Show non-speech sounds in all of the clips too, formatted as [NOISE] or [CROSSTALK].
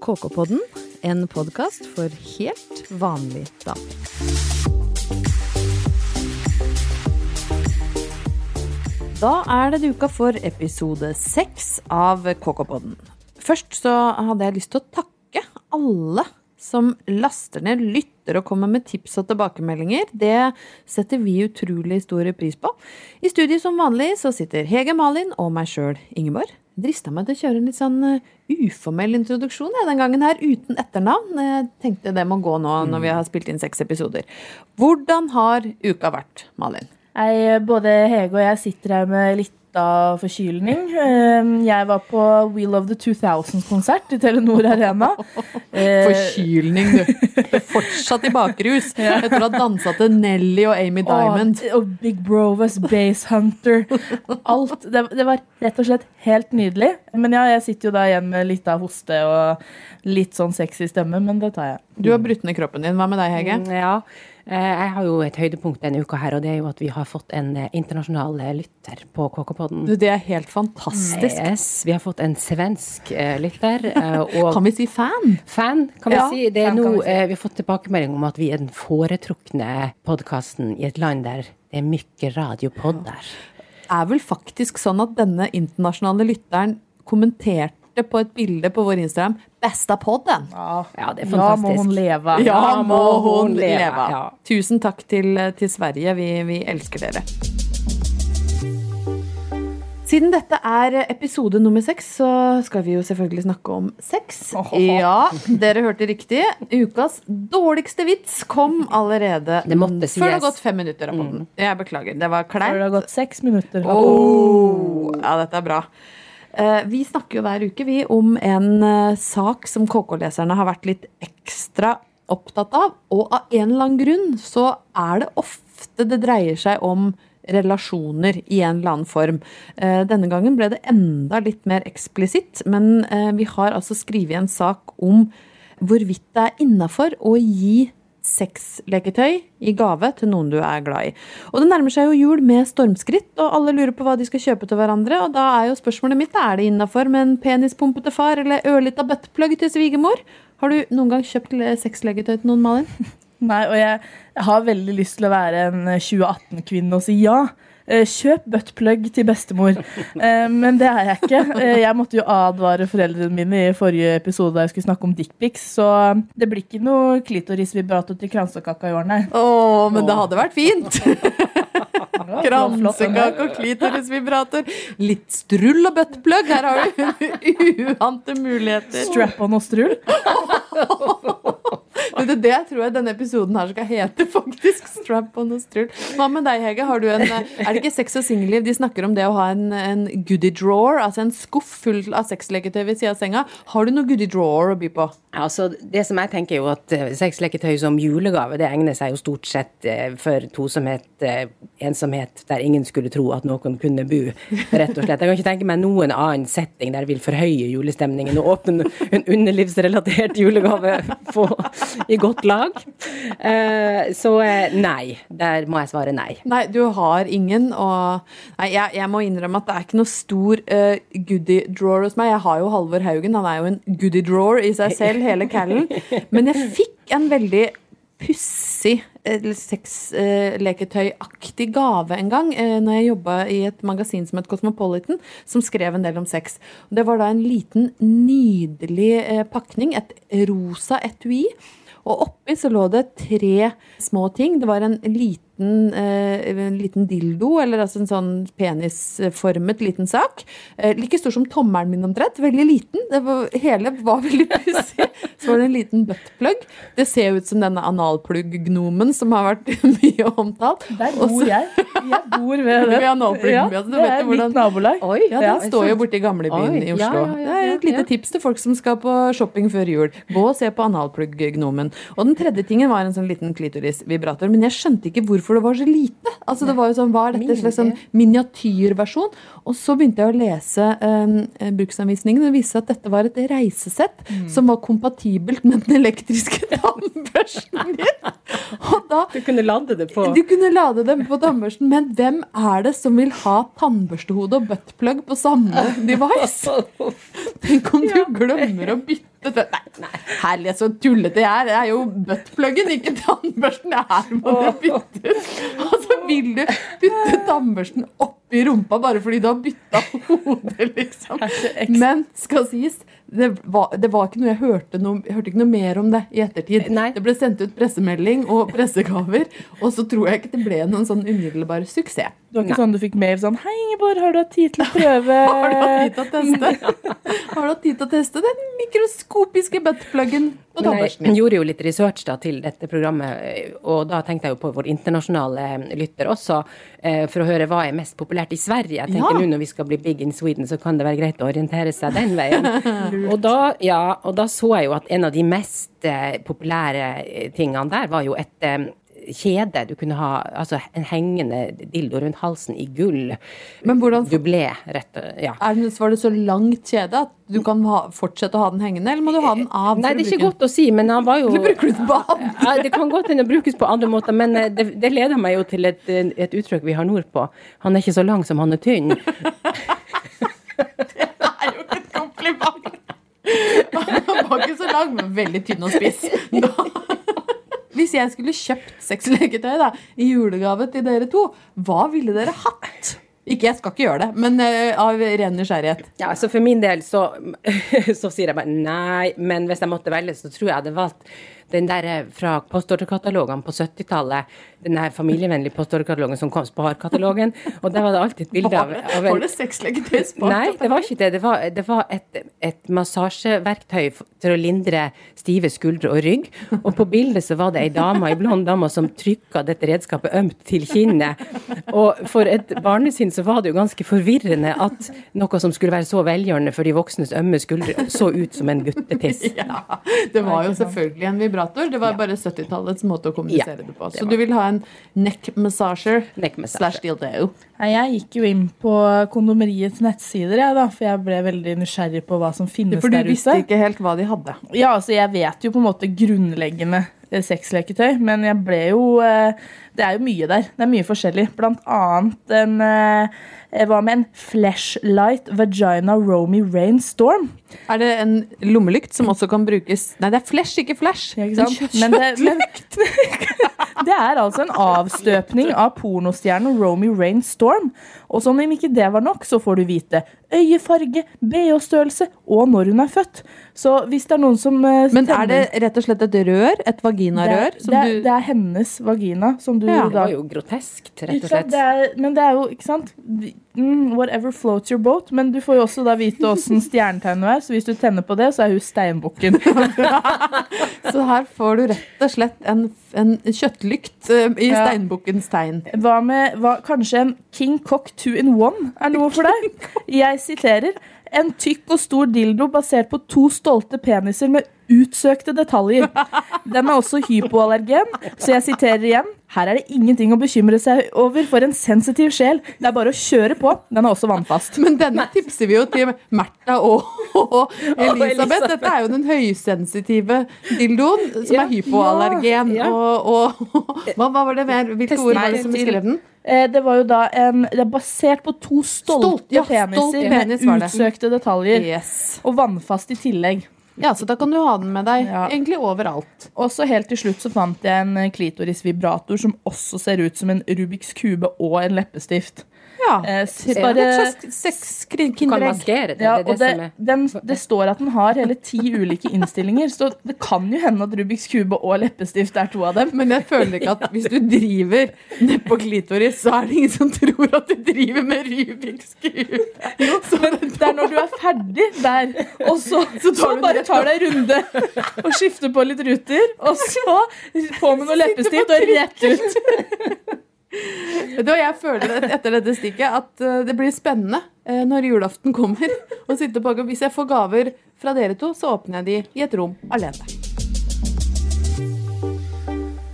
KK-podden, en podkast for helt vanlig damer. Da er det duka for episode seks av KK-podden. Først så hadde jeg lyst til å takke alle som laster ned, lytter og kommer med tips og tilbakemeldinger. Det setter vi utrolig stor pris på. I studio som vanlig så sitter Hege Malin og meg sjøl, Ingeborg. Drista meg til å kjøre en litt sånn uh, uformell introduksjon jeg, den gangen her, uten etternavn. Jeg tenkte det må gå nå når vi har spilt inn seks episoder. Hvordan har uka vært, Malin? Jeg, både Hege og jeg sitter her med litt av forkylning. Eh, Jeg var på We Love the 2000-konsert i Telenor Arena. [LAUGHS] Forkylning, du. Du er fortsatt i bakrus [LAUGHS] etter å ha dansa til Nelly og Amy Diamond. Og, og Big Brovas, Base Hunter. Alt. Det, det var rett og slett helt nydelig. Men ja, jeg sitter jo da igjen med litt av hoste og litt sånn sexy stemme, men det tar jeg. Du har brutt ned kroppen din. Hva med deg, Hege? Mm, Ja. Eh, Jeg har jo et høydepunkt denne uka her, og det er jo at vi har fått en eh, internasjonal eh, lytter på KK-podden. Det er helt fantastisk. Yes, vi har fått en svensk lytter. [LAUGHS] Kan vi si fan? fan, kan vi Ja, si. Det er nå, vi si. vi har fått tilbakemelding om at vi er den foretrukne podkasten i et land der det er mye radiopodder. er vel faktisk sånn at denne internasjonale lytteren kommenterte på et bilde på vår Instagram 'Besta podden'. Ja, Ja, det er Ja, må hun leve. Ja, må hun leve. Ja. Tusen takk til, til Sverige. Vi, vi elsker dere. Siden dette er episode nummer seks, så skal vi jo selvfølgelig snakke om sex. Ja, dere hørte riktig. Ukas dårligste vits kom allerede Det måtte før det har gått fem minutter av podden. Jeg beklager. Det var Før det har gått seks minutter. Oh, ja, dette er bra. Eh, Vi snakker jo hver uke vi om en eh, sak som KK-leserne har vært litt ekstra opptatt av. Og av en eller annen grunn så er det ofte det dreier seg om relasjoner i en eller annen form. Eh, Denne gangen ble det enda litt mer eksplisitt, men vi har altså skrevet en sak om hvorvidt det er innafor å gi sexleketøy i gave til noen du er glad i. Og det nærmer seg jo jul med stormskritt, og alle lurer på hva de skal kjøpe til hverandre. Og da er jo spørsmålet mitt er det innafor med en penispumpete far eller ørlita buttplug til svigermor? Har du noen gang kjøpt le- sexleketøy til noen, Malin? [LAUGHS] Nei, og jeg har veldig lyst til å være en 2018-kvinne og si ja. Eh, Kjøp buttplug til bestemor. Eh, Men det er jeg ikke. Eh, Jeg måtte jo advare foreldrene mine i forrige episode da jeg skulle snakke om dickpics, så det blir ikke noe klitorisvibrator til kransekaka i år, nei. Å, men det hadde vært fint! [LAUGHS] Kransekake og klitorisvibrator. Litt strull og buttplug. Her har vi [LAUGHS] uante muligheter. Strap-on og strull. [LAUGHS] Men det, det tror jeg denne episoden her skal hete, faktisk. Strap on og strull. Hva med deg, Hege? Har du en, er det ikke Sex og singelliv? De snakker om det å ha en, en goodie drawer, altså en skuff full av sexleketøy ved siden av senga. Har du noe goodie drawer å by på? Altså, det som jeg tenker er jo at eh, sexleketøy som julegave, det egner seg jo stort sett eh, for tosomhet, eh, ensomhet, der ingen skulle tro at noen kunne bo, rett og slett. Jeg kan ikke tenke meg noen annen setting der jeg vil forhøye julestemningen og åpne en underlivsrelatert julegave på, i godt lag. Eh, så eh, nei, der må jeg svare nei. Nei, du har ingen, og Nei, jeg, jeg må innrømme at det er ikke noe stor uh, goodie drawer hos meg. Jeg har jo Halvor Haugen, han er jo en goodie drawer i seg selv, hele callen. Men jeg fikk en veldig pussig eh, sexleketøyaktig gave en gang eh, når jeg jobba i et magasin som het Cosmopolitan, som skrev en del om sex. Det var da en liten, nydelig eh, pakning, et rosa etui. Og oppi så lå det tre små ting. Det var en liten, eh, en liten dildo, eller altså en sånn penisformet liten sak. Eh, like stor som tommelen min omtrent. Veldig liten. Det var, hele var veldig pussig. Så var det en liten buttplug. Det ser ut som denne analplugg-gnomen som har vært [LAUGHS] mye omtalt. Der bor Også, jeg. Jeg bor ved Ved [LAUGHS] det. analpluggen, ja, det er jo hvordan- mitt nabolag. Oi, Ja, Den står jo borte i gamlebyen i Oslo. ja, ja, ja, det er et lite ja. tips til folk som skal på shopping før jul. Gå og se på analplugg-gnomen. Og den tredje tingen var en sånn liten klitorisvibrator. Men jeg skjønte ikke hvorfor det var så lite. Altså det var jo sånn, Hva er dette slags sånn miniatyrversjon? Og så begynte jeg å lese eh, bruksanvisningen, det viste seg at dette var et reisesett Mm. som var kompatibelt med den elektriske [LAUGHS] tannbørsten din. Da Du kunne lade det på du kunne lade dem på tannbørsten, men hvem er det som vil ha tannbørstehode og buttplug på samme device? [LAUGHS] Tenk om du glemmer å bytte det. Nei, herlighet, så tullete jeg er. Det er jo buttpluggen, ikke tannbørsten. Det her må du bytte ut. Og så vil du putte tannbørsten oppi rumpa bare fordi du har bytta hode, liksom. Men skal sies, det var, det var ikke noe jeg hørte, noe, jeg hørte ikke noe mer om det i ettertid. Nei. Det ble sendt ut pressemelding og pressegaver, og så tror jeg ikke det ble noen sånn umiddelbar suksess. Det var ikke sånn du fikk mail sånn Hei, Ingeborg, har du hatt tid til å prøve [LAUGHS] Har du hatt tid til å teste? [LAUGHS] Har du hatt tid til å teste den mikroskopiske buttpluggen på tannbørsten jeg gjorde jo litt research da til dette programmet, og da tenkte jeg jo på vår internasjonale lytter også, eh, for å høre hva er mest populært i Sverige. Jeg tenker Ja. nå når vi skal bli big in Sweden, så kan det være greit å orientere seg den veien. [LAUGHS] og, da, ja, og da så jeg jo at en av de mest eh, populære eh, tingene der var jo et kjede. Du kunne ha altså en hengende dildo rundt halsen i gull. Men hvordan Dublé, rett ja. er Var det så langt kjede at du kan ha, fortsette å ha den hengende, eller må du ha den av? Nei, det er ikke godt å si, men han var jo Eller bruker du den på andre? Ja, det kan godt hende brukes på andre måter, men eh, det, det leder meg jo til et, eh, et uttrykk vi har nordpå. Han er ikke så lang som han er tynn. [LAUGHS] Det er jo et kompliment! Han var ikke så lang, men veldig tynn og spiss. Da- [LAUGHS] Hvis jeg skulle kjøpt sexleketøy da, i julegave til dere to, hva ville dere hatt? Ikke, jeg skal ikke gjøre det, men uh, av ren nysgjerrighet. Ja, så for min del så, [LAUGHS] så sier jeg bare nei, men hvis jeg måtte velge, så tror jeg jeg hadde valgt den der eh, fra postordrekatalogene på 70-tallet. Den der familievennlige postordrekatalogen som kom, Sparkatalogen. Og der var det alltid et bilde av, av Var det sexleketøy? Nei, det var ikke det. Det var, det var et, et massasjeverktøy til å lindre stive skuldre og rygg. Og på bildet så var det ei dame, ei blond dame som trykka dette redskapet ømt til kinnet. Og for et barnesinn så var det jo ganske forvirrende at noe som skulle være så velgjørende for de voksnes ømme skuldre, så ut som en guttetiss. Ja, det var jo selvfølgelig en vibrator. Det var bare 70-tallets måte å kommunisere Ja, det på. Så du vil ha en neck massager Neck massager. slash dildo. Jeg gikk jo inn på kondomeriets nettsider, jeg, da, for jeg ble veldig nysgjerrig på hva som finnes der ute. For du visste ikke helt hva de hadde. Ja, altså Jeg vet jo på en måte grunnleggende sexleketøy, men jeg ble jo eh, Det er jo mye der. Det er mye forskjellig. Blant annet en eh, Hva med en flashlight vagina Romy Rainstorm? Er det en lommelykt som også kan brukes Nei, det er flash, ikke flash. Ja, ikke sant? Men det, men, [LAUGHS] det er altså en avstøpning av pornostjernen Romy Rain Storm. Og som om ikke det var nok, så får du vite øyefarge, BH-størrelse og når hun er født. Så hvis det er noen som eh, Men er det rett og slett et rør? Et vaginarør? det, det, du det er hennes vagina som du Ja, Det var jo groteskt, rett Ikke og sant? slett. Det er, men det er jo, ikke sant mm, Whatever floats your boat. Men du får jo også da vite åssen [LAUGHS] stjernetegn hun er, så hvis du tenner på det, så er hun steinbukken. [LAUGHS] Så her får du rett og slett en, en kjøttlykt eh, i Ja. steinbukkens tegn. Hva med hva, kanskje en King Cock two in one er noe for deg? Jeg siterer. En tykk og stor dildo basert på to stolte peniser med utsøkte detaljer. Den er også hypoallergen, så jeg siterer igjen. Her er det ingenting å bekymre seg over for en sensitiv sjel. Det er bare å kjøre på. Den er også vannfast. Men denne tipser vi jo til Märtha og, og Elisabeth. Dette er jo den høysensitive dildoen som Ja. er hypoallergen. Ja. Og, og hva, hva var det mer? Hvilke ord var det som beskrev den? Eh, Det var jo da en Det er basert på to stolte Stolt, ja, peniser stolt penis med det. utsøkte detaljer. Yes. Og vannfast i tillegg. Ja, så da kan du ha den med deg Ja. egentlig overalt. Og så helt til slutt så fant jeg en klitorisvibrator som også ser ut som en Rubiks kube og en leppestift. Ja. Eh, Bare bare, et slags Du kan kinderegg. det. ja, og det, den, det står at den har hele ti ulike innstillinger, så det kan jo hende at Rubiks kube og leppestift er to av dem. Men jeg føler ikke at hvis du driver nedpå klitoris, så er det ingen som tror at du driver med Rubiks kube. Så Men det er når du er ferdig der, og så, [LAUGHS] så, tar du bare tar deg en runde og skifter på litt ruter, og så på med noe leppestift og rett ut. Vet jeg føler etter dette stikket at eh, det blir spennende eh, når julaften kommer. [LAUGHS] Å hvis jeg får gaver fra dere to, så åpner jeg de i et rom alene.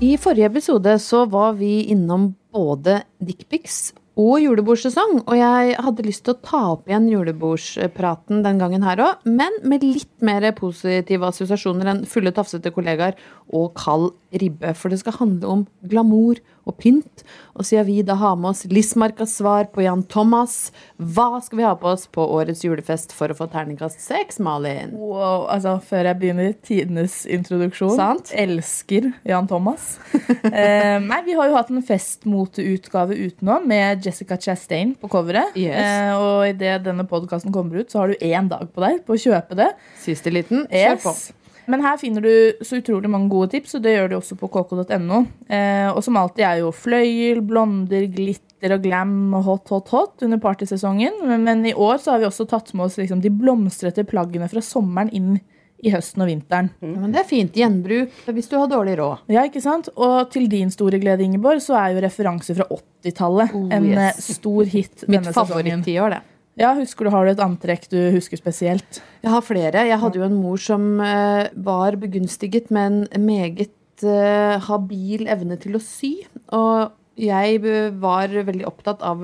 I forrige episode så var vi innom både dickpics og julebordsesong, og jeg hadde lyst til å ta opp igjen julebordspraten den gangen her òg, men med litt mer positive assosiasjoner enn fulle, tafsete kollegaer og kald ribbe. For det skal handle om glamour og pynt. Og siden vi da har med oss Lismarkas svar på Jan Thomas, hva skal vi ha på oss på årets julefest for å få terningkast seks, Malin? Wow, altså Før jeg begynner, tidenes introduksjon. Sant. Elsker Jan Thomas. [LAUGHS] eh, nei, Vi har jo hatt en festmoteutgave utenom med Jessica Chastain på coveret. Yes. Eh, og idet denne podkasten kommer ut, så har du én dag på deg på å kjøpe det. Siste liten, kjør på. Men her finner du så utrolig mange gode tips, og det gjør du også på kk.no. Eh, og som alltid er jo fløyel, blonder, glitter og glam og hot, hot, hot under partysesongen. Men, men i år så har vi også tatt med oss liksom, de blomstrete plaggene fra sommeren inn i høsten og vinteren. Ja, men det er fint. Gjenbruk hvis du har dårlig råd. Ja, ikke sant? Og til din store glede, Ingeborg, så er jo referanse fra 80-tallet Oh, en yes. eh, stor hit Mitt denne sesongen. favoritt-tiår, det. Ja, husker du, Har du et antrekk du husker spesielt? Jeg har flere. Jeg hadde jo en mor som eh, var begunstiget med en meget eh, habil evne til å sy. Og jeg eh, var veldig opptatt av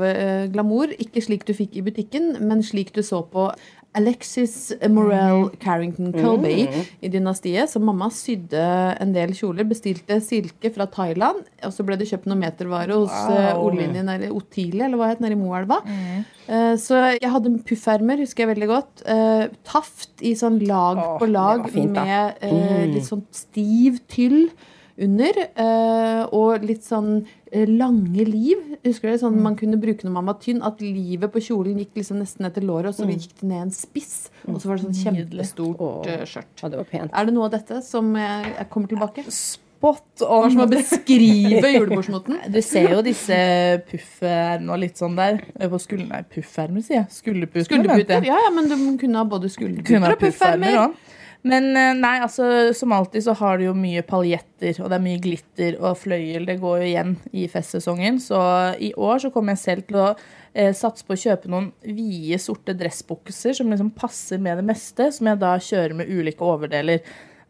glamour. Ikke slik du fikk i butikken, men slik du så på Alexis Morell Carrington Colby i Dynastiet. Så mamma sydde en del kjoler. Bestilte silke fra Thailand. Og så ble det kjøpt noe metervare hos uh, Wow. Ollinjen eller Otile, eller hva het nede i Moelva. Eh, Så jeg hadde puffermer, husker jeg veldig godt. Uh, Taft i sånn lag oh, på lag fint, med eh, litt sånn stiv tyll under. eh, og litt sånn eh, lange liv. Husker du det? Sånn man kunne bruke når man var tynn. At livet på kjolen gikk liksom nesten etter låret, og så gikk det ned en spiss. Og så var det sånn kjempestort Åh. eh, skjørt. Ja, det var pent. Er det noe av dette som jeg, jeg kommer tilbake? Spot Det var som å beskrive [LAUGHS] julebordsmoten. Du ser jo disse puffermene og litt sånn der. Eh, På skulderen, nei, puffermer, sier jeg. Skulderputer. Ja, ja, men du kunne ha både skulderputer og puffermer. òg. Men eh, nei, altså, som alltid så har du jo mye paljetter, og det er mye glitter og fløyel. Det går jo igjen i festsesongen. Så i år så kommer jeg selv til å eh, satse på å kjøpe noen vide, sorte dressbukser som liksom passer med det meste, som jeg da kjører med ulike overdeler.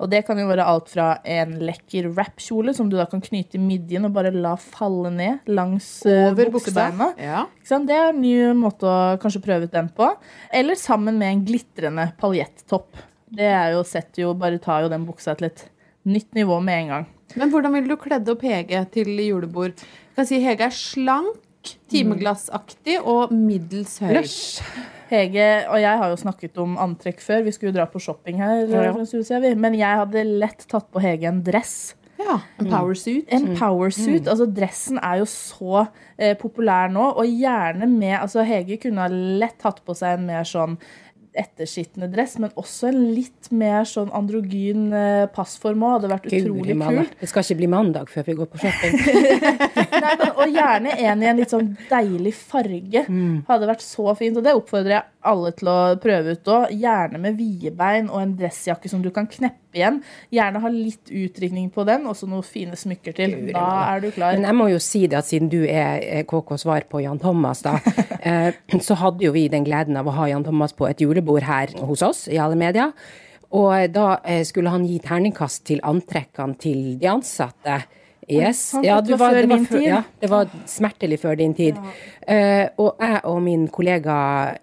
Og det kan jo være alt fra en lekker wrap-kjole som du da kan knyte i midjen og bare la falle ned langs eh, Over buksebeina. Ja. Det er en ny måte å kanskje prøve ut den på. Eller sammen med en glitrende paljettopp. Det er jo sett jo, bare tar jo den buksa til et nytt nivå med en gang. Men hvordan ville du kledd opp Hege til julebord? Jeg kan si Hege er slank, timeglassaktig og middels høy. Hege og jeg har jo snakket om antrekk før. Vi skulle jo dra på shopping her. Ja. Men jeg hadde lett tatt på Hege en dress. Ja, En powersuit. En powersuit. Altså, dressen er jo så eh, populær nå, og gjerne med altså, Hege kunne ha lett tatt på seg en mer sånn ettersittende dress, men også en litt mer sånn androgyn passform passform òg. Hadde vært utrolig kult. Det skal ikke bli mandag før vi går på shopping. [LAUGHS] Nei, men, og gjerne en i en litt sånn deilig farge. Hadde vært så fint. Og det oppfordrer jeg alle til å prøve ut òg. Gjerne med vide bein og en dressjakke som du kan kneppe igjen. Gjerne ha litt utringning på den, og så noen fine smykker til. Da er du klar. Men jeg må jo si det at siden du er eh, KK svar på Jan Thomas, da, [LAUGHS] eh, så hadde jo vi den gleden av å ha Jan Thomas på et julebord her hos oss i alle media. Og da eh, skulle han gi terningkast til antrekkene til de ansatte. Yes. at det var før min. Ja, det var smertelig før din tid. Eh, og jeg og min kollega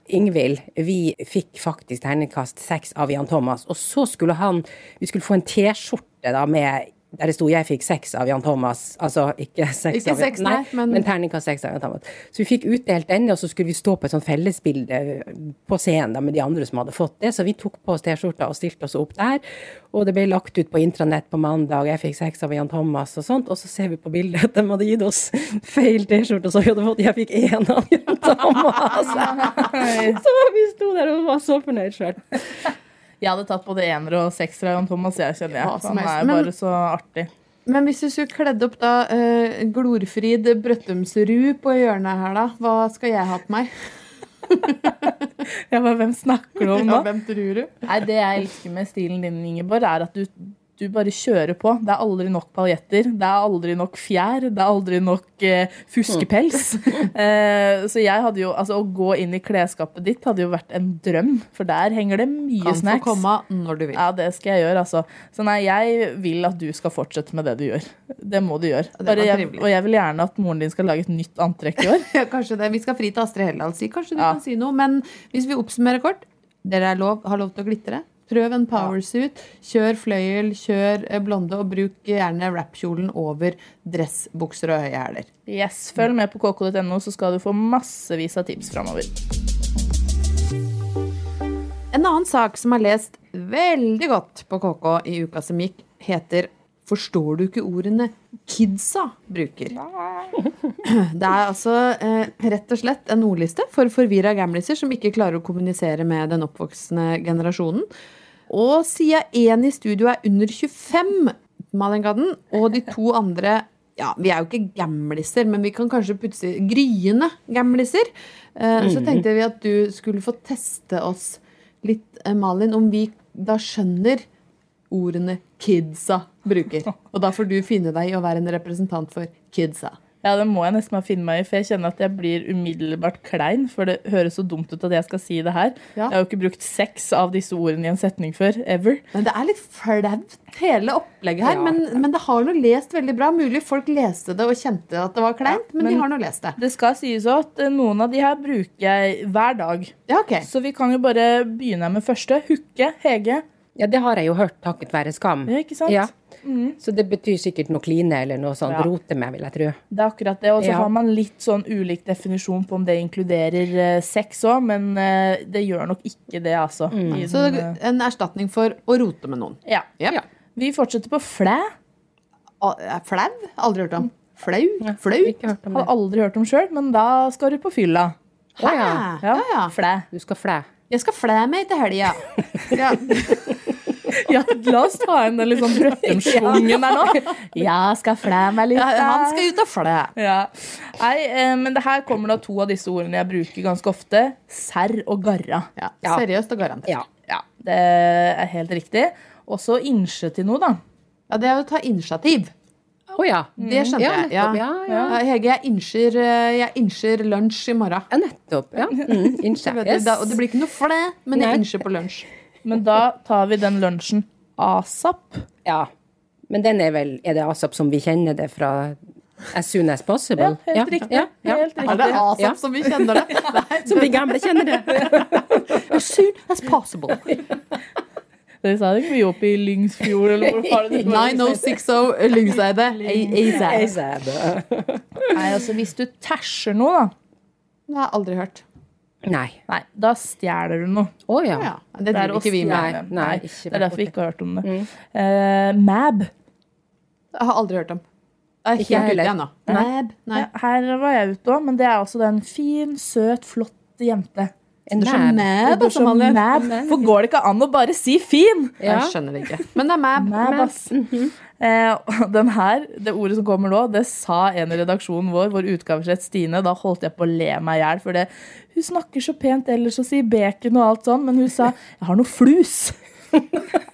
Ingvild, vi fikk faktisk terningkast seks av Jan Thomas. Og så skulle han Vi skulle få en T-skjorte da med der det sto 'jeg fikk seks av Jan Thomas'. Altså ikke seks Ikke av seks, nei, men- men terningkast seks av Jan Thomas. Så vi fikk utdelt den, og så skulle vi stå på et sånt fellesbilde på scenen da, med de andre som hadde fått det. Så vi tok på oss T-skjorta og stilte oss opp der. Og det ble lagt ut på intranett på mandag. Jeg fikk seks av Jan Thomas og sånt. Og så ser vi på bildet at de hadde gitt oss feil T-skjorte, så hadde vi fått Jeg fikk én av Jan Thomas. [LAUGHS] [LAUGHS] Så vi sto der og var så fornøyd sjøl. Jeg hadde tatt både enere og seksere Jan Thomas. Jeg kjenner jeg. Han er Men- bare så artig. Men hvis du skulle kledd opp da uh, Glorfrid Brøttumsrud på hjørnet her, da, hva skal jeg ha på meg? [LAUGHS] ja, men Hvem snakker du om nå? Ja, hvem tror du? Nei, Det jeg elsker med stilen din, Ingeborg, er at du, du bare kjører på. Det er aldri nok paljetter. Det er aldri nok fjær. Det er aldri nok eh, fuskepels. [LAUGHS] Eh, så jeg hadde jo, altså å gå inn i klesskapet ditt hadde jo vært en drøm, for der henger det mye Kan få komme når du vil. Ja, det skal jeg gjøre, altså. Så nei, jeg vil at du skal fortsette med det du gjør. Det må du gjøre. Bare jeg, og jeg vil gjerne at moren din skal lage et nytt antrekk i år. [LAUGHS] Ja, kanskje det. Vi skal fri til Astrid Helland, si. Kanskje du Ja. kan si noe. Men hvis vi oppsummerer kort. Dere er lov, har lov til å glitre. Prøv en powersuit. Kjør fløyel, kjør eh, blonde, og bruk gjerne wrap-kjolen over dressbukser og høye hæler. Yes, Følg med på kk.no, så skal du få massevis av tips framover. En annen sak som er lest veldig godt på KK i uka som gikk, heter Forstår du ikke ordene kidsa bruker? Det er altså eh, rett og slett en ordliste for forvirra gamliser som ikke klarer å kommunisere med den oppvoksende generasjonen. Og siden én i studio er under 25, Malin Gadden, og de to andre ja, Vi er jo ikke gamliser, men vi kan kanskje putte gryende gamliser. Eh, Så tenkte vi at du skulle få teste oss litt, eh, Malin, om vi da skjønner ordene kidsa bruker. [LAUGHS] Og da får du finne deg i å være en representant for kidsa. Ja, det må jeg nesten bare finne meg i, for jeg kjenner at jeg blir umiddelbart klein. For det høres så dumt ut at jeg skal si det her. Ja. Jeg har jo ikke brukt seks av disse ordene i en setning før. Ever. Men det er litt flaut, hele opplegget her. Ja. Men, men det har nå lest veldig bra. Mulig folk leste det og kjente at det var kleint, men, de har nå lest det. Det skal sies også at eh, noen av de her bruker jeg hver dag. Ja, ok. Så vi kan jo bare begynne med første. Hooke. Hege. Ja, det har jeg jo hørt takket være skam. Ja, ikke sant? Ja. Så det betyr sikkert noe kline eller noe sånt Ja. rote med, vil jeg tro. Det er akkurat det. Og så Ja. har man litt sånn ulik definisjon på om det inkluderer eh, sex òg, men eh, det gjør nok ikke det, altså. Mm. Så den, så en erstatning for å rote med noen. ja. Yep. Ja. Vi fortsetter på flæ. Flau? Aldri hørt om. Flau? Flau? Har aldri hørt om sjøl, men da skal du på fylla. Å ja. Ja, ja. Flæ. Du skal flæ. Jeg skal flæ meg til helga. [LAUGHS] Ja. [LAUGHS] [LAUGHS] Ja, la oss ta inn den litt sånn Brøttum-schwungen der nå. Ja, skal flæ meg litt. Ja, han skal ut og flæ. Ja. Nei, eh, men det her kommer da to av disse ordene jeg bruker ganske ofte. Serr og garra. Ja, seriøst og garantert. Ja. Ja, det er helt riktig. Og så innsjø til noe, da. Ja, det er å ta initiativ. Å ja. Det skjønte Ja, jeg. Ja. Ja, Hege, jeg innser, eh, lunsj i morgen. Ja, nettopp. Ja. Mm. [LAUGHS] Yes. da, og det blir ikke noe flæ, men jeg innsjer på lunsj. Men da tar vi den lunsjen asap. Ja. Men den er vel Er det asap som vi kjenner det fra As soon as possible? Ja, helt riktig. Ja, ja. Helt Er det asap Ja. som vi kjenner det? [LAUGHS] Nei, Som vi gamle kjenner det. [LAUGHS] as soon as possible. [LAUGHS] Dere sa det ikke mye opp i Lyngsfjord, eller hvor var det? 9060 Lyngseide. ASAP. ASAP. Nei, altså hvis du tæsjer noe, da. Det har jeg aldri hørt. Nei. Nei, da stjeler du noe. Å ja. Ja, det driver ikke vi med. Nei, nei, ikke det er derfor vi ikke har hørt om det. Eh, mab. Jeg har aldri hørt om. Ikke jeg heller. Nei. Ja, her var jeg ute òg, men det er altså en fin, søt, flott jente. En mæb, som han altså, så Malin. mab. For går det ikke an å bare si fin? Ja. Jeg skjønner det ikke. Men det er mæb. Mab, ass. eh, den her, det ordet som kommer nå, det sa en i redaksjonen vår, vår utgavesjef Stine. Da holdt jeg på å le meg i hjel, for det, hun snakker så pent ellers og sier bacon og alt sånn, men hun sa 'jeg har noe flus'.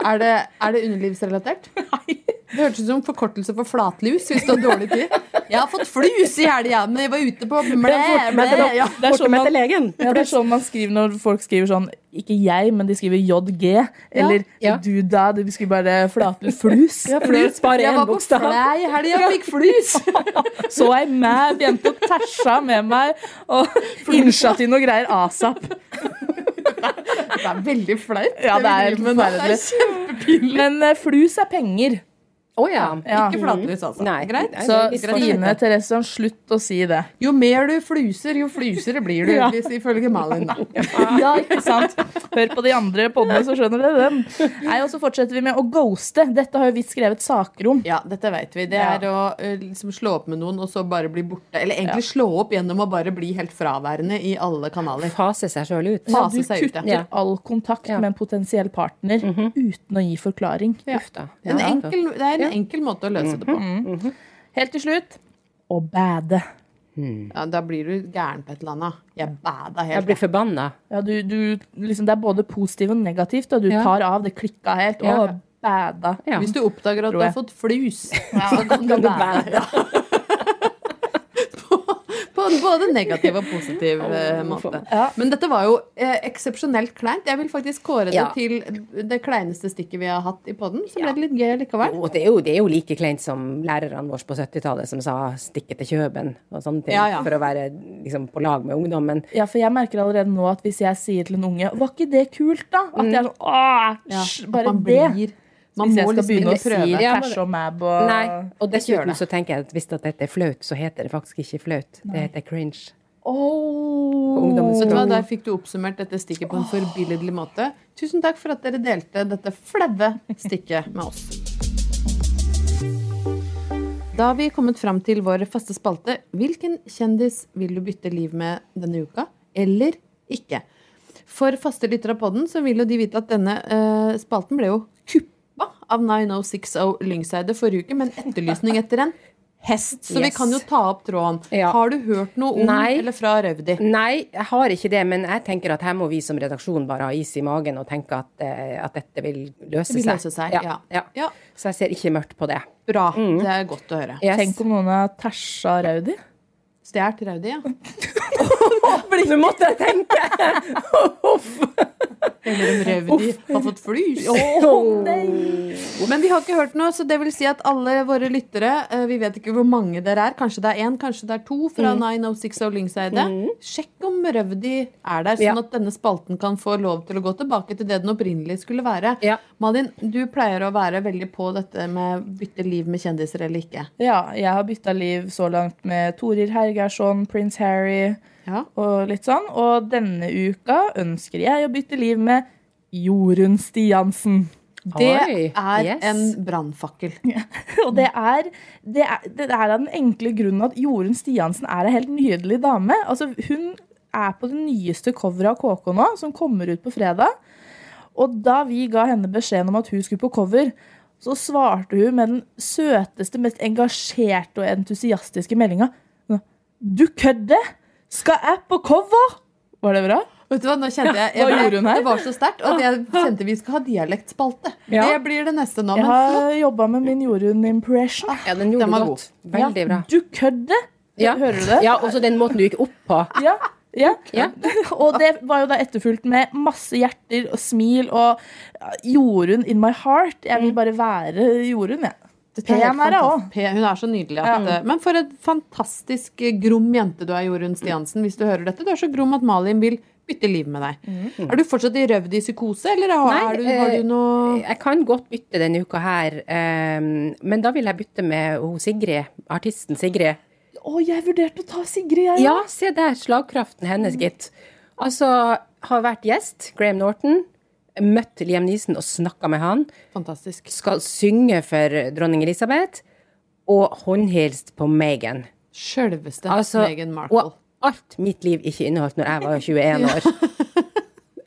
Er det, er det underlivsrelatert? [LAUGHS] Det hørtes ut som forkortelse for flatlus hvis du har dårlig tid. Jeg har fått flus i helga, men jeg var ute på blæ, blæ. Ja. Det er sånn man, ja, det er sånn man skriver når folk skriver sånn Ikke jeg, men de skriver JG. Eller Ja. du da. De skriver bare flatlus. Flus. Ja, Flus, bare Jeg var på bokstav. flæ i helga og fikk flus. [LAUGHS] Så ei mæ begynte å tæsja med meg og innsja til noe greier asap. Det er veldig flaut. Ja, det er det er, men, Det er. Men eh, flus er penger. Å ja. Ja. Ikke flatlus, altså. Nei. Greit. Nei, Så greit. Stine Therese, slutt å si det. Jo mer du fluser, jo flusere blir du, [LAUGHS] Ja. hvis ifølge Malin. Da. [LAUGHS] Ja, ikke sant? Hør på de andre podene, så skjønner dere den. Nei, Og så fortsetter vi med å ghoste. Dette har jo vi skrevet saker om. Ja, dette vet vi. Det Ja. er å liksom slå opp med noen og så bare bli borte. Eller egentlig slå opp gjennom å bare bli helt fraværende i alle kanaler. Fase seg sjøl ut. Ja, Fase du seg ut, ja. all kontakt Ja. med en potensiell partner uten å gi forklaring. Uff da. En enkel, det er en Ja. enkel måte å løse det på. Helt til slutt å bade. Ja, da blir du gæren på et eller annet. Jeg bada Jeg helt. blir forbanna. Ja, du, du, liksom, det er både positivt og negativt, og du Ja. tar av. Det klikka helt. Ja. Å, bada. Ja. Hvis du oppdager at du har fått flus, så kan du bære. [LAUGHS] både negativ og positiv eh, måte. Ja. Men dette var jo eh, eksepsjonelt kleint. Jeg vil faktisk kåre det Ja. til det kleineste stikket vi har hatt i poden. Så ble Ja. det litt gøy likevel. Og det er, jo, det er jo like kleint som lærerne våre på 70-tallet som sa 'stikke til Kjøben' og sånne ting, Ja, ja. for å være liksom, på lag med ungdommen. Ja, for jeg merker allerede nå at hvis jeg sier til en unge Var ikke det kult, da? At jeg er sånn Åh, Ja, bare det. blir Man hvis jeg må skal liksom begynne å prøve. si Ja, Cash og Mab og Nei, og dessuten det. så tenker jeg at hvis at dette er flaut, så heter det faktisk ikke flaut. Det heter cringe. Oh. Vet du hva. Der fikk du oppsummert dette stikket på en forbilledlig måte. Tusen takk for at dere delte dette flaue stikket med oss. Da har vi kommet fram til vår faste spalte. Hvilken kjendis vil du bytte liv med denne uka, eller ikke? For faste lyttere av podden så vil jo de vite at denne uh, spalten ble jo kuppa av 9060 Lyngseide forrige uke med en etterlysning etter en hest. Så vi kan jo ta opp tråden. Ja. Har du hørt noe om Nei. eller fra Røvdi? Nei, jeg har ikke det, men jeg tenker at her må vi som redaksjon bare ha is i magen og tenke at, eh, at dette vil løse Det vil seg. løse seg, ja. ja. Ja. Så jeg ser ikke mørkt på det. Bra. Det er godt å høre. Yes. Tenk om noen har tæsja Raudi. Stjålet Raudi, ja. [LAUGHS] Nå måtte jeg tenke! [LAUGHS] Eller om Raudi har fått flys. Men vi har ikke hørt noe, så det vil si at alle våre lyttere eh, Vi vet ikke hvor mange dere er. Kanskje det er én, kanskje det er to fra mm. 906 og Lyngseidet. Mm. Sjekk Røvdi er der, sånn Ja. at denne spalten kan få lov til å gå tilbake til det den opprinnelig skulle være. Ja. Malin, du pleier å være veldig på dette med bytte liv med kjendiser eller ikke. Ja, jeg har bytta liv så langt med Torir Hergersson, Prince Harry Ja. og litt sånn. Og denne uka ønsker jeg å bytte liv med Jorunn Stiansen. Det Oi, er yes. en brannfakkel. [LAUGHS] Og det er, det, er, det er av den enkle grunnen at Jorunn Stiansen er en helt nydelig dame. Altså, hun er på det nyeste coveret av KK nå, som kommer ut på fredag. Og da vi ga henne beskjeden om at hun skulle på cover, så svarte hun med den søteste, mest engasjerte og entusiastiske meldinga. Du kødder! Skal jeg på cover? Var det bra? Vet du hva, nå kjente jeg, jeg her? Det var så sterkt at jeg [LAUGHS] kjente vi skal ha dialektspalte. Ja. Det blir det neste nå. Jeg Men har jobba med min Jorunn-impression. Ja, den gjorde Den var godt. Veldig bra. Du kødder! Ja. Hører du det? Ja, også den måten du gikk opp på. Ja, ja. Ja. [LAUGHS] og det var jo da etterfulgt med masse hjerter og smil og Jorunn in my heart. Jeg vil bare være Jorunn, jeg. Er Pen er hun. Hun er så nydelig. At, ja. Men for et fantastisk eh, grom jente du er, Jorunn Stiansen. Hvis du hører dette. Du er så grom at Malin vil bytte liv med deg. Er du fortsatt i røvd i psykose, eller har, Nei, du, har eh, du noe Jeg kan godt bytte denne uka her, men da vil jeg bytte med hun Sigrid, artisten Sigrid. Å, jeg vurderte å ta Sigrid, jeg. Ja, se der, slagkraften hennes, gitt. Altså, har vært gjest, Graham Norton, møtt Liam Neeson og snakka med han, Fantastisk. skal synge for dronning Elisabeth, og håndhilst på Meghan. Sjølveste Altså, Meghan Markle. og alt mitt liv ikke inneholdt når jeg var 21 [LAUGHS] år.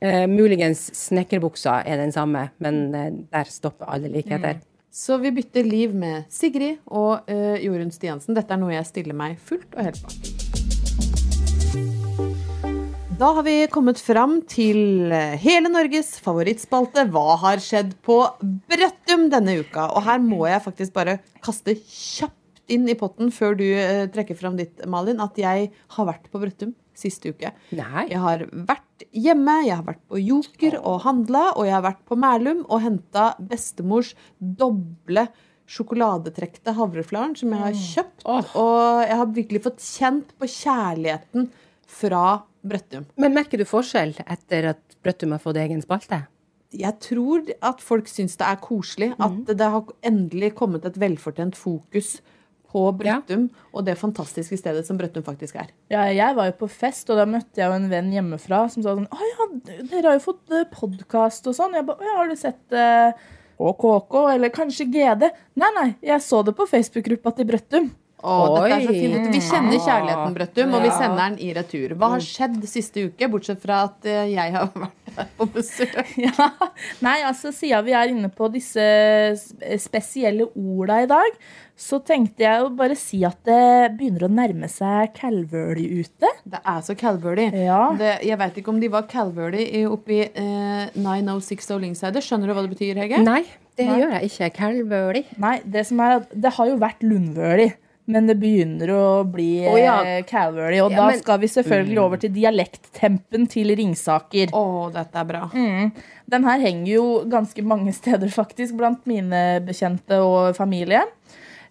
uh, muligens snekkerbuksa er den samme, men uh, der stopper alle likheter. Så vi bytter liv med Sigrid og uh, Jorunn Stiansen. Dette er noe jeg stiller meg fullt og helt bak. Da har vi kommet fram til eh, hele Norges favorittspalte Hva har skjedd på Brøttum denne uka? Og her må jeg faktisk bare kaste kjapt inn i potten før du uh, trekker fram ditt, Malin, at jeg har vært på Brøttum siste uke. Nei. Jeg har vært hjemme, jeg har vært på Joker og handla, og jeg har vært på Mælum og henta bestemors doble sjokoladetrekte havreflaren som jeg har kjøpt. Åh. Og jeg har virkelig fått kjent på kjærligheten fra Brøttum. Men merker du forskjell etter at Brøttum har fått egen spalte? Jeg tror at folk syns det er koselig at det har endelig kommet et velfortjent fokus på Brøttum og det fantastiske stedet som Brøttum faktisk er. Ja, jeg var jo på fest, og da møtte jeg jo en venn hjemmefra som sa sånn Å ja, dere har jo fått podkast og sånn. Jeg ba, «Å ja, har du sett uh, KK, eller kanskje GD? Nei, nei, jeg så det på Facebook-gruppa til Brøttum. Å, dette er så fint. Vi kjenner kjærligheten, Brøttum, og vi sender den i retur. Hva har skjedd siste uke, bortsett fra at eh, jeg har [LAUGHS] vært her på besøk? Ja. Nei, altså siden vi er inne på disse spesielle orda i dag, så tenkte jeg å bare si at det begynner å nærme seg Calvary ute. Det er så Calvary. Ja. Det, jeg veit ikke om de var Calvary i- oppi eh, 906 Lyngseide. Skjønner du hva det betyr, Hege? Nei, det Nei. gjør jeg ikke. Calvary. Nei, det som er at det har jo vært Lundvøli. Men det begynner å bli oh, ja. eh, og Ja, da men- skal vi selvfølgelig over til dialekttempen til Ringsaker. Å, dette er bra. Mm. Den her henger jo ganske mange [LAUGHS] steder, faktisk, blant mine bekjente og familie.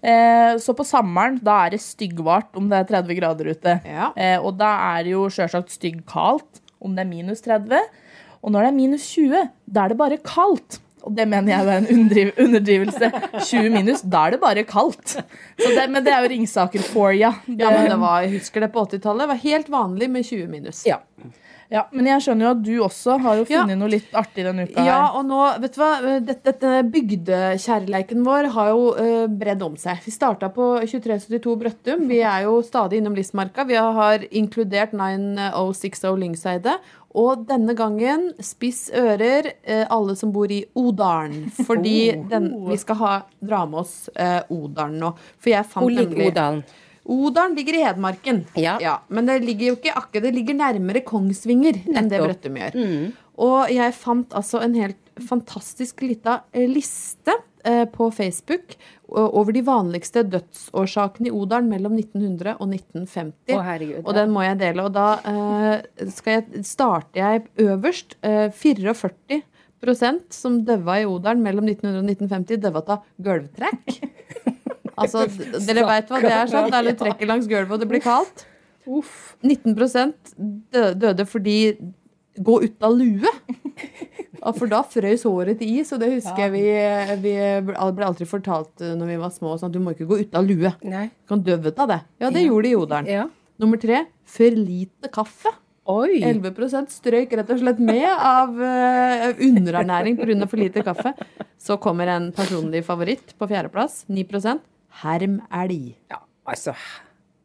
Eh, så på sommeren, da er det styggvart om det er 30 grader ute. Ja. Eh, og da er det jo sjølsagt styggkaldt om det er minus 30. Og når det er minus 20, da er det bare kaldt. Og det mener jeg er en underdriv underdrivelse. 20 minus, da er det bare kaldt. Så det, men det er jo Ringsaker for ya. Ja, men det var, jeg husker det på 80-tallet. Det var helt vanlig med 20 minus. Ja. Ja, men jeg skjønner jo at du også har jo Ja. noe litt artig denne uka. Ja, og nå, vet du hva, dette, dette bygdekjærleiken vår har jo uh, bredd om seg. Vi starta på 2372 Brøttum. Vi er jo stadig innom Listmarka. Vi har inkludert 9060 Lyngseidet. Og denne gangen, spiss ører, uh, alle som bor i Odalen. Fordi den, vi skal ha, dra med oss uh, Odalen nå. For jeg fant Olik nemlig Odalen. Odalen ligger i Hedmarken. Ja. men det ligger jo ikke akkurat, det ligger nærmere Kongsvinger enn det Brøttum gjør. Og jeg fant altså en helt fantastisk lita eh, liste eh, på Facebook over de vanligste dødsårsakene i Odalen mellom 1900 og 1950. Å, herregud, og den må jeg dele. Og da eh, skal jeg, starter jeg øverst. Eh, 44% som døva i Odalen mellom 1900 og 1950, døva av gulvtrekk. [LAUGHS] Altså, dere veit hva det er, sant? Der du trekker langs gulvet og det blir kaldt. 19 dø- døde fordi gå ut av lue. For da frøs håret til is, og det husker jeg vi, vi ble alltid fortalt eh, når vi var små, sånn at du må ikke gå ut av lue. Nei. Du kan dø av det. Ja, det gjorde de i Odalen. Ja. Nummer tre for lite kaffe. Oi. 11 strøyk rett og slett med av uh, underernæring pga. for lite kaffe. Så kommer en personlig favoritt på fjerdeplass. 9 hermelg. Ja, altså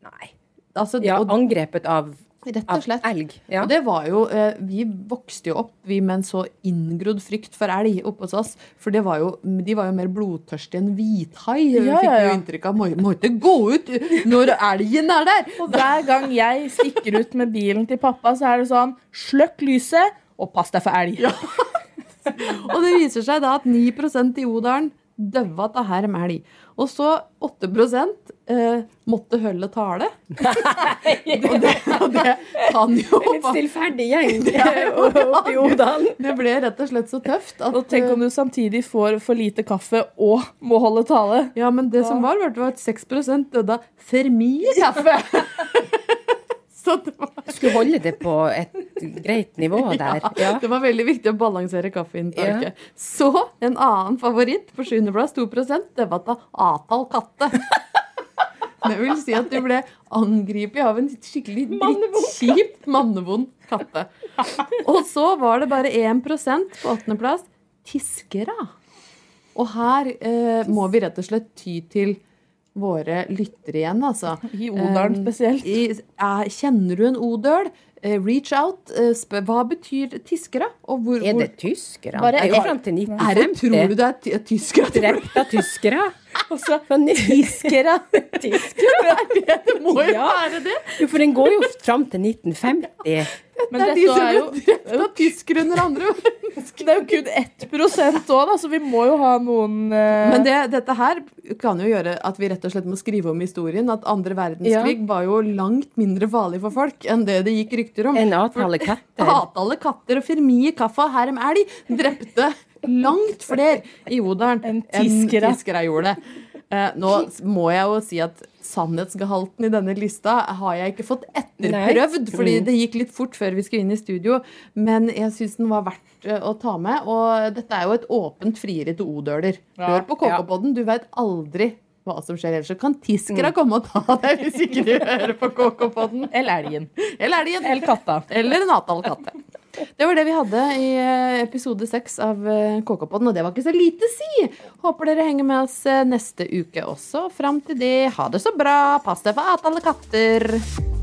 Nei. Altså, Ja, og, angrepet av, rett og slett. elg. Ja. Og det var jo, eh, Vi vokste jo opp vi med en så inngrodd frykt for elg oppe hos oss. For det var jo, de var jo mer blodtørstige enn hvithai. Vi fikk ja, jo inntrykk av må, må ikke gå ut når elgen er der! Og hver gang jeg stikker ut med bilen til pappa, så er det sånn Sløkk lyset, og pass deg for elg. Ja. [LAUGHS] Og det viser seg da at 9 i Odalen døva av herm elg. Og så 8 eh, måtte holde tale. [LAUGHS] og, det, og det kan jo [LAUGHS] Litt stillferdig gjeng [LAUGHS] oppe i Odalen. Det ble rett og slett så tøft at Og tenk om du samtidig får for lite kaffe og må holde tale. Ja, men det som var, var at 6 døde for mye kaffe. [LAUGHS] Så det var, Skulle holde det på et greit nivå [LAUGHS] der. Ja. det var veldig viktig å balansere kaffeinntaket. Så en annen favoritt på sjuendeplass, 2 det var da Atal katte. Det vil si at du ble angrepet av en skikkelig drittkjip, mannevond katte. Og så var det bare 1% på åttendeplass tiskere. Og her eh, må vi rett og slett ty til våre lyttere igjen, altså. [LAUGHS] I Odalen Eh, spesielt. I, eh, kjenner du en odøl? Eh, reach out. spør, hva betyr tiskere? Og hvor, Er det tyskere? Bare det er er det, tror du det er ty- tyskere? Drept av tyskere? Også Sånn, Tiskere. [LAUGHS] tyskere? Det må jo Ja. være det! Jo, for den går jo fram til 1950. Men det er de som er jo drept av tyskere under andre Det er jo kun 1 òg, da, så vi må jo ha noen uh... Men det, dette her kan jo gjøre at vi rett og slett må skrive om historien. At andre verdenskrig var jo langt mindre farlig for folk enn det det gikk rykter om. En alle katter. Hatalle katter og firmie kaffa kaffe og herm elg drepte langt flere i odelen Enn tiskere. tiskere gjorde. det nå må jeg jo si at sannhetsgehalten i denne lista har jeg ikke fått etterprøvd, Nei. fordi det gikk litt fort før vi skulle inn i studio. Men jeg syns den var verdt eh, å ta med. Og dette er jo et åpent frieri til odøler. Hør på KK-podden, du veit aldri hva som skjer ellers. Så kan tiskere komme og ta deg hvis ikke du hører på KK-podden. Eller elgen. Eller elgen. Eller katta. Eller en avtalt katte. Det var det vi hadde i eh, episode seks av eh, KK-podden, og det var ikke så lite si. Håper dere henger med oss eh, neste uke også. Fram til det, ha det så bra. Pass deg for avtale katter.